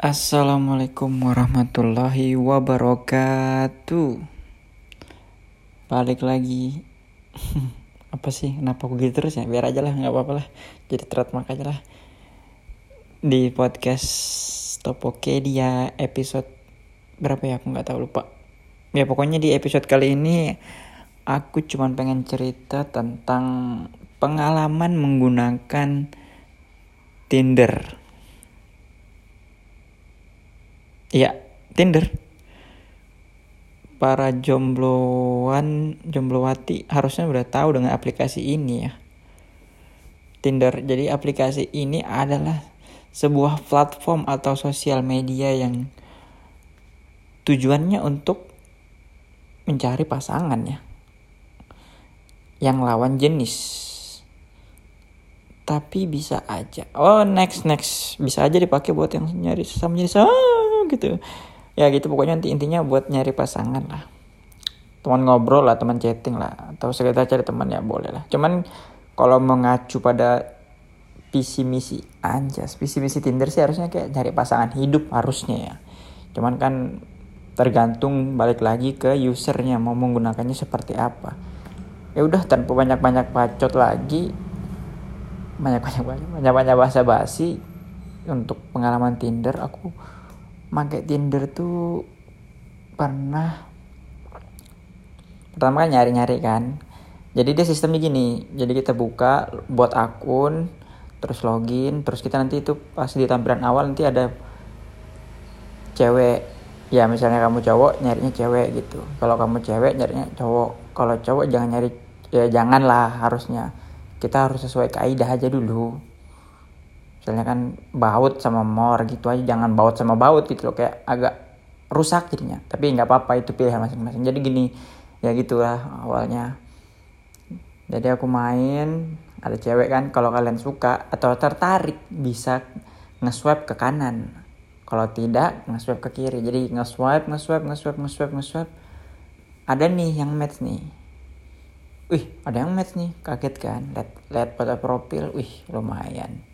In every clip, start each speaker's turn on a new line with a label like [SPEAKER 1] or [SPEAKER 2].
[SPEAKER 1] Assalamualaikum warahmatullahi wabarakatuh. Balik lagi. apa sih? Kenapa aku gitu terus ya? Biar aja lah, nggak apa-apa lah. Jadi trademark aja lah. Di podcast Topokedia episode berapa ya? Aku nggak tahu lupa. Ya pokoknya di episode kali ini aku cuma pengen cerita tentang pengalaman menggunakan Tinder Iya, Tinder. Para jombloan, jomblowati harusnya udah tahu dengan aplikasi ini ya. Tinder. Jadi aplikasi ini adalah sebuah platform atau sosial media yang tujuannya untuk mencari pasangan ya. Yang lawan jenis. Tapi bisa aja. Oh, next next bisa aja dipakai buat yang nyari sesama jenis. Ah, gitu. Ya gitu pokoknya nanti intinya buat nyari pasangan lah. Teman ngobrol lah teman chatting lah atau sekedar cari teman ya boleh lah. Cuman kalau mengacu pada visi misi anjas visi misi Tinder sih harusnya kayak cari pasangan hidup harusnya ya. Cuman kan tergantung balik lagi ke usernya mau menggunakannya seperti apa. Ya udah tanpa banyak banyak bacot lagi banyak banyak banyak banyak banyak bahasa basi untuk pengalaman Tinder aku pakai Tinder tuh pernah pertama kan nyari-nyari kan. Jadi dia sistemnya gini. Jadi kita buka buat akun terus login terus kita nanti itu pas di tampilan awal nanti ada cewek. Ya misalnya kamu cowok nyarinya cewek gitu. Kalau kamu cewek nyarinya cowok. Kalau cowok jangan nyari ya janganlah harusnya. Kita harus sesuai kaidah aja dulu misalnya kan baut sama mor gitu aja jangan baut sama baut gitu loh kayak agak rusak jadinya. Tapi nggak apa-apa itu pilihan masing-masing. Jadi gini ya gitulah awalnya. Jadi aku main ada cewek kan kalau kalian suka atau tertarik bisa nge-swipe ke kanan. Kalau tidak nge-swipe ke kiri. Jadi nge-swipe nge-swipe nge-swipe nge-swipe nge-swipe. Ada nih yang match nih. Wih ada yang match nih kaget kan? Lihat lihat foto profil wih lumayan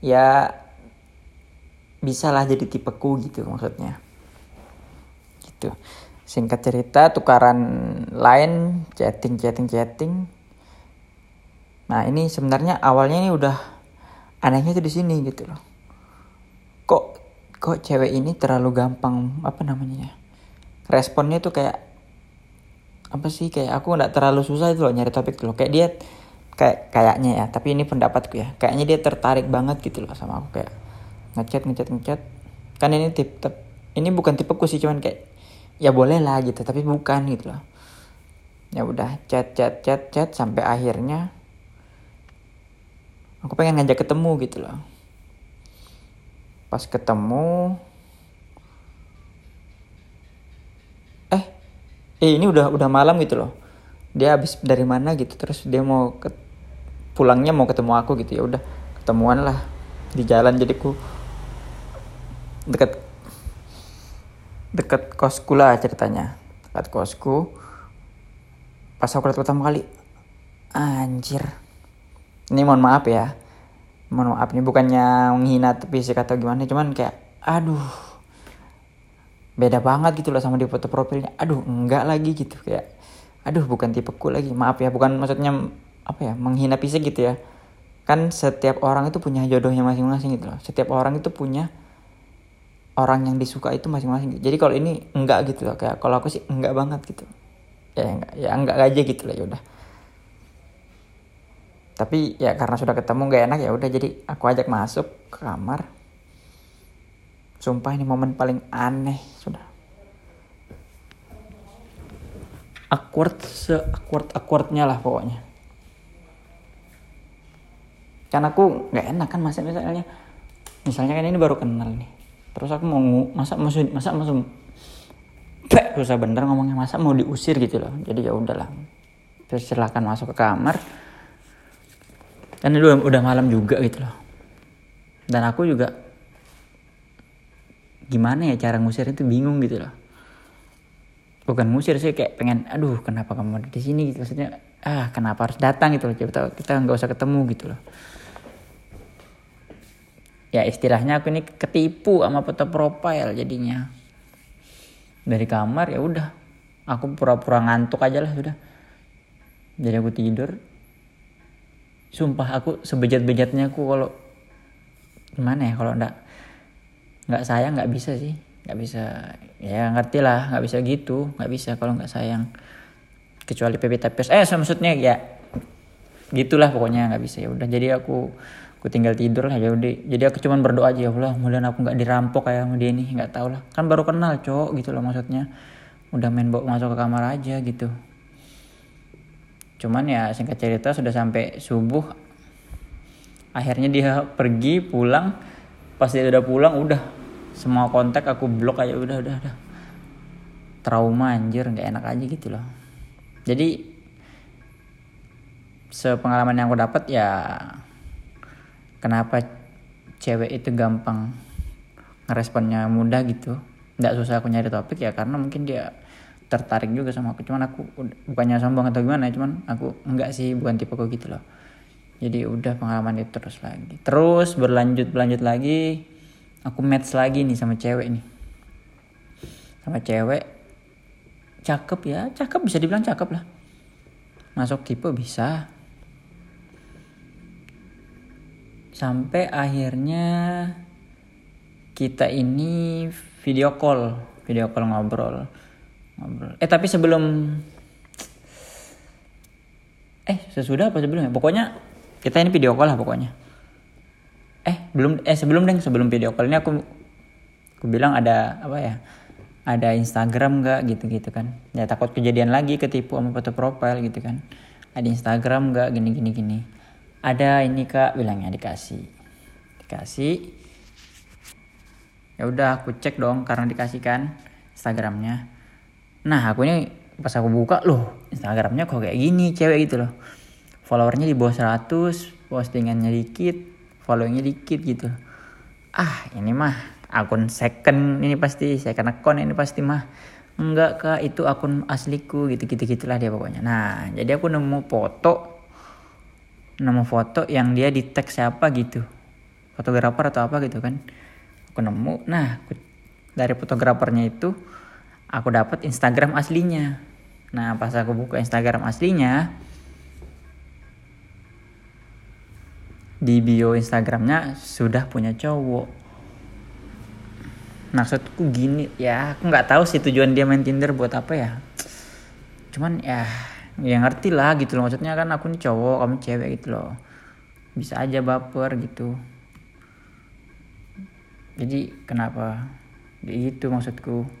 [SPEAKER 1] ya bisalah jadi tipeku gitu maksudnya. Gitu. Singkat cerita tukaran lain chatting chatting chatting. Nah ini sebenarnya awalnya ini udah anehnya tuh di sini gitu loh. Kok kok cewek ini terlalu gampang apa namanya ya responnya tuh kayak apa sih kayak aku nggak terlalu susah itu loh nyari topik tuh loh. Kayak dia kayak kayaknya ya. Tapi ini pendapatku ya. Kayaknya dia tertarik banget gitu loh sama aku. Kayak ngechat ngechat ngechat. Kan ini tip, ini bukan tipeku sih cuman kayak ya boleh lah gitu tapi bukan gitu loh. Ya udah chat chat chat chat sampai akhirnya aku pengen ngajak ketemu gitu loh. Pas ketemu eh eh ini udah udah malam gitu loh dia habis dari mana gitu terus dia mau ke pulangnya mau ketemu aku gitu ya udah ketemuan lah di jalan. Jadi ku deket deket kosku lah ceritanya. Dekat kosku. Pas aku lihat pertama kali anjir. Ini mohon maaf ya. Mohon maaf ini bukannya menghina fisik atau gimana cuman kayak aduh beda banget gitu loh sama di foto profilnya. Aduh enggak lagi gitu kayak aduh bukan tipeku lagi. Maaf ya bukan maksudnya apa ya menghina fisik gitu ya. Kan setiap orang itu punya jodohnya masing-masing gitu loh. Setiap orang itu punya orang yang disuka itu masing-masing jadi kalau ini enggak gitu loh kayak kalau aku sih enggak banget gitu. Ya enggak ya enggak aja gitu lah ya udah. Tapi ya karena sudah ketemu nggak enak ya udah. Jadi aku ajak masuk ke kamar. Sumpah ini momen paling aneh sudah awkward se awkward awkwardnya lah pokoknya. Kan aku nggak enak kan masa misalnya. Misalnya kan ini baru kenal nih. Terus aku mau masa masa masa masa Bek, susah bener ngomongnya masa mau diusir gitu loh. Jadi ya udahlah. Terus silahkan masuk ke kamar. Dan itu udah, udah malam juga gitu loh. Dan aku juga gimana ya cara ngusir itu bingung gitu loh bukan ngusir sih kayak pengen aduh kenapa kamu ada di sini? Gitu. Maksudnya ah kenapa harus datang? Gitu loh kita kita nggak usah ketemu gitu loh. Ya istilahnya aku ini ketipu sama foto profile jadinya. Dari kamar ya udah. Aku pura-pura ngantuk aja lah sudah. Jadi aku tidur. Sumpah aku sebejat-bejatnya aku kalau gimana ya kalau ndak nggak sayang nggak bisa sih nggak bisa ya ngerti lah nggak bisa gitu nggak bisa kalau nggak sayang. Kecuali PP tapis eh maksudnya ya gitulah pokoknya nggak bisa. Ya udah jadi aku aku tinggal tidur lah ya udah. Jadi aku cuman berdoa aja ya Allah mudah aku nggak dirampok kayak sama dia nih nggak tahu lah. Kan baru kenal cowok gitu loh maksudnya. Udah main bawa masuk ke kamar aja gitu. Cuman ya singkat cerita sudah sampai subuh. Akhirnya dia pergi pulang. Pas dia udah pulang udah semua kontak aku blok aja udah udah udah. Trauma anjir nggak enak aja gitu loh. Jadi sepengalaman yang aku dapat ya kenapa cewek itu gampang ngeresponnya mudah gitu? Nggak susah aku nyari topik ya karena mungkin dia tertarik juga sama aku. Cuman aku bukannya sombong atau gimana cuman aku enggak sih bukan tipe aku gitu loh. Jadi udah pengalaman itu terus lagi. Terus berlanjut berlanjut lagi aku match lagi nih sama cewek nih. Sama cewek cakep ya. Cakep bisa dibilang cakep lah. Masuk tipe bisa. Sampai akhirnya kita ini video call video call ngobrol. Ngobrol. Eh tapi sebelum eh sesudah apa sebelumnya? Pokoknya kita ini video call lah pokoknya eh belum eh sebelum deh sebelum video call ini aku aku bilang ada apa ya ada Instagram nggak gitu gitu kan. Ya takut kejadian lagi ketipu sama foto profile gitu kan. Ada Instagram nggak gini gini gini. Ada ini kak bilangnya dikasih. Dikasih. Ya udah aku cek dong karena dikasih kan Instagramnya. Nah aku ini pas aku buka loh Instagramnya kok kayak gini cewek gitu loh. Followernya di bawah 100 postingannya dikit followingnya dikit gitu. Ah ini mah akun second ini pasti second account ini pasti mah enggak kak. Itu akun asliku gitu gitu gitulah dia pokoknya. Nah jadi aku nemu foto nemu foto yang dia di tag siapa gitu. Fotografer atau apa gitu kan. Aku nemu. Nah aku, dari fotografernya itu aku dapat Instagram aslinya. Nah pas aku buka Instagram aslinya di bio Instagramnya sudah punya cowok. Maksudku gini ya aku nggak tahu sih tujuan dia main Tinder buat apa ya. Cuman ya ya ngerti lah gitu loh. Maksudnya kan aku nih cowok kamu cewek gitu loh. Bisa aja baper gitu. Jadi kenapa? Itu maksudku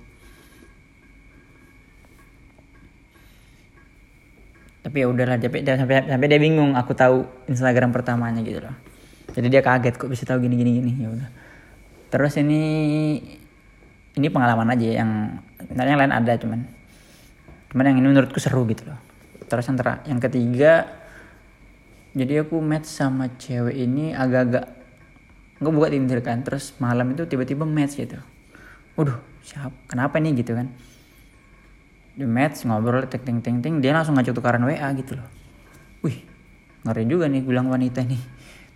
[SPEAKER 1] tapi ya udahlah sampai sampai sampai dia bingung aku tahu Instagram pertamanya gitu loh. Jadi dia kaget kok bisa tahu gini gini? Gini ya udah. Terus ini ini pengalaman aja yang yang lain ada cuman. Cuman yang ini menurutku seru gitu loh. Terus yang ter yang ketiga jadi aku match sama cewek ini agak-agak nggak buka Tinder kan terus malam itu tiba-tiba match gitu. Waduh siap kenapa nih gitu kan di match ngobrol ting ting ting ting dia langsung ngajak tukaran WA gitu loh. Wih ngeri juga nih bilang wanita nih.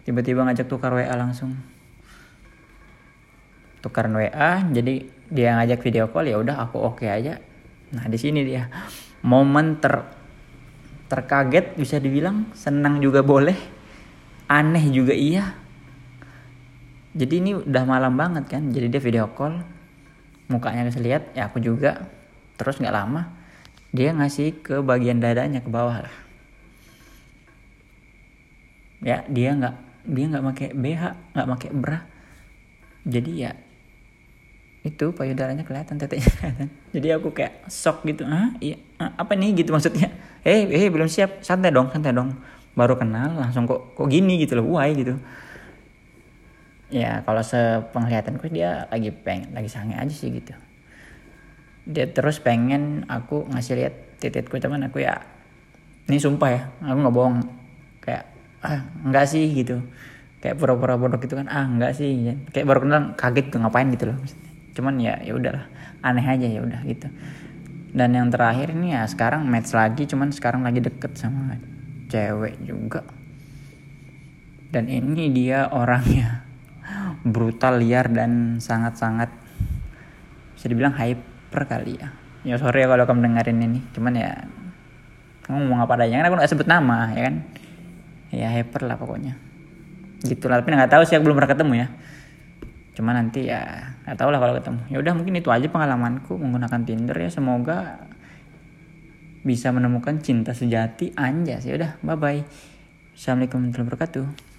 [SPEAKER 1] Tiba-tiba ngajak tukar WA langsung. Tukaran WA jadi dia ngajak video call ya udah aku oke okay aja. Nah di sini dia. Momen ter terkaget bisa dibilang senang juga boleh aneh juga iya. Jadi ini udah malam banget kan jadi dia video call mukanya bisa lihat ya aku juga terus nggak lama dia ngasih ke bagian dadanya ke bawah lah. Ya dia nggak dia nggak pakai BH nggak pakai bra. Jadi ya itu payudaranya kelihatan tetenya kelihatan jadi aku kayak shock gitu. Ah iya apa nih? Gitu maksudnya. Eh hey, eh hey, belum siap. Santai dong santai dong. Baru kenal langsung kok kok gini gitu loh why? Gitu. Ya kalau sepenglihatanku dia lagi pengen lagi sange aja sih gitu dia terus pengen aku ngasih lihat titikku cuman aku ya ini sumpah ya aku nggak bohong. Kayak ah enggak sih gitu. Kayak pura-pura bodoh gitu kan ah enggak sih kayak baru kenal kaget tuh ngapain? gitu loh cuman ya ya udahlah aneh aja ya udah gitu. Dan yang terakhir ini ya sekarang match lagi cuman sekarang lagi deket sama cewek juga. Dan ini dia orangnya brutal liar dan sangat-sangat bisa dibilang hyper kali ya. Ya sorry ya kalau kamu dengerin ini. Cuman ya ngomong apa adanya. Kan aku nggak sebut nama ya kan? Ya hyper lah pokoknya. Gitu lah tapi nggak tahu sih aku belum pernah ketemu ya. Cuma nanti ya nggak tahu lah kalau ketemu. Ya udah mungkin itu aja pengalamanku menggunakan Tinder ya. Semoga bisa menemukan cinta sejati anjas ya udah bye bye assalamualaikum warahmatullahi wabarakatuh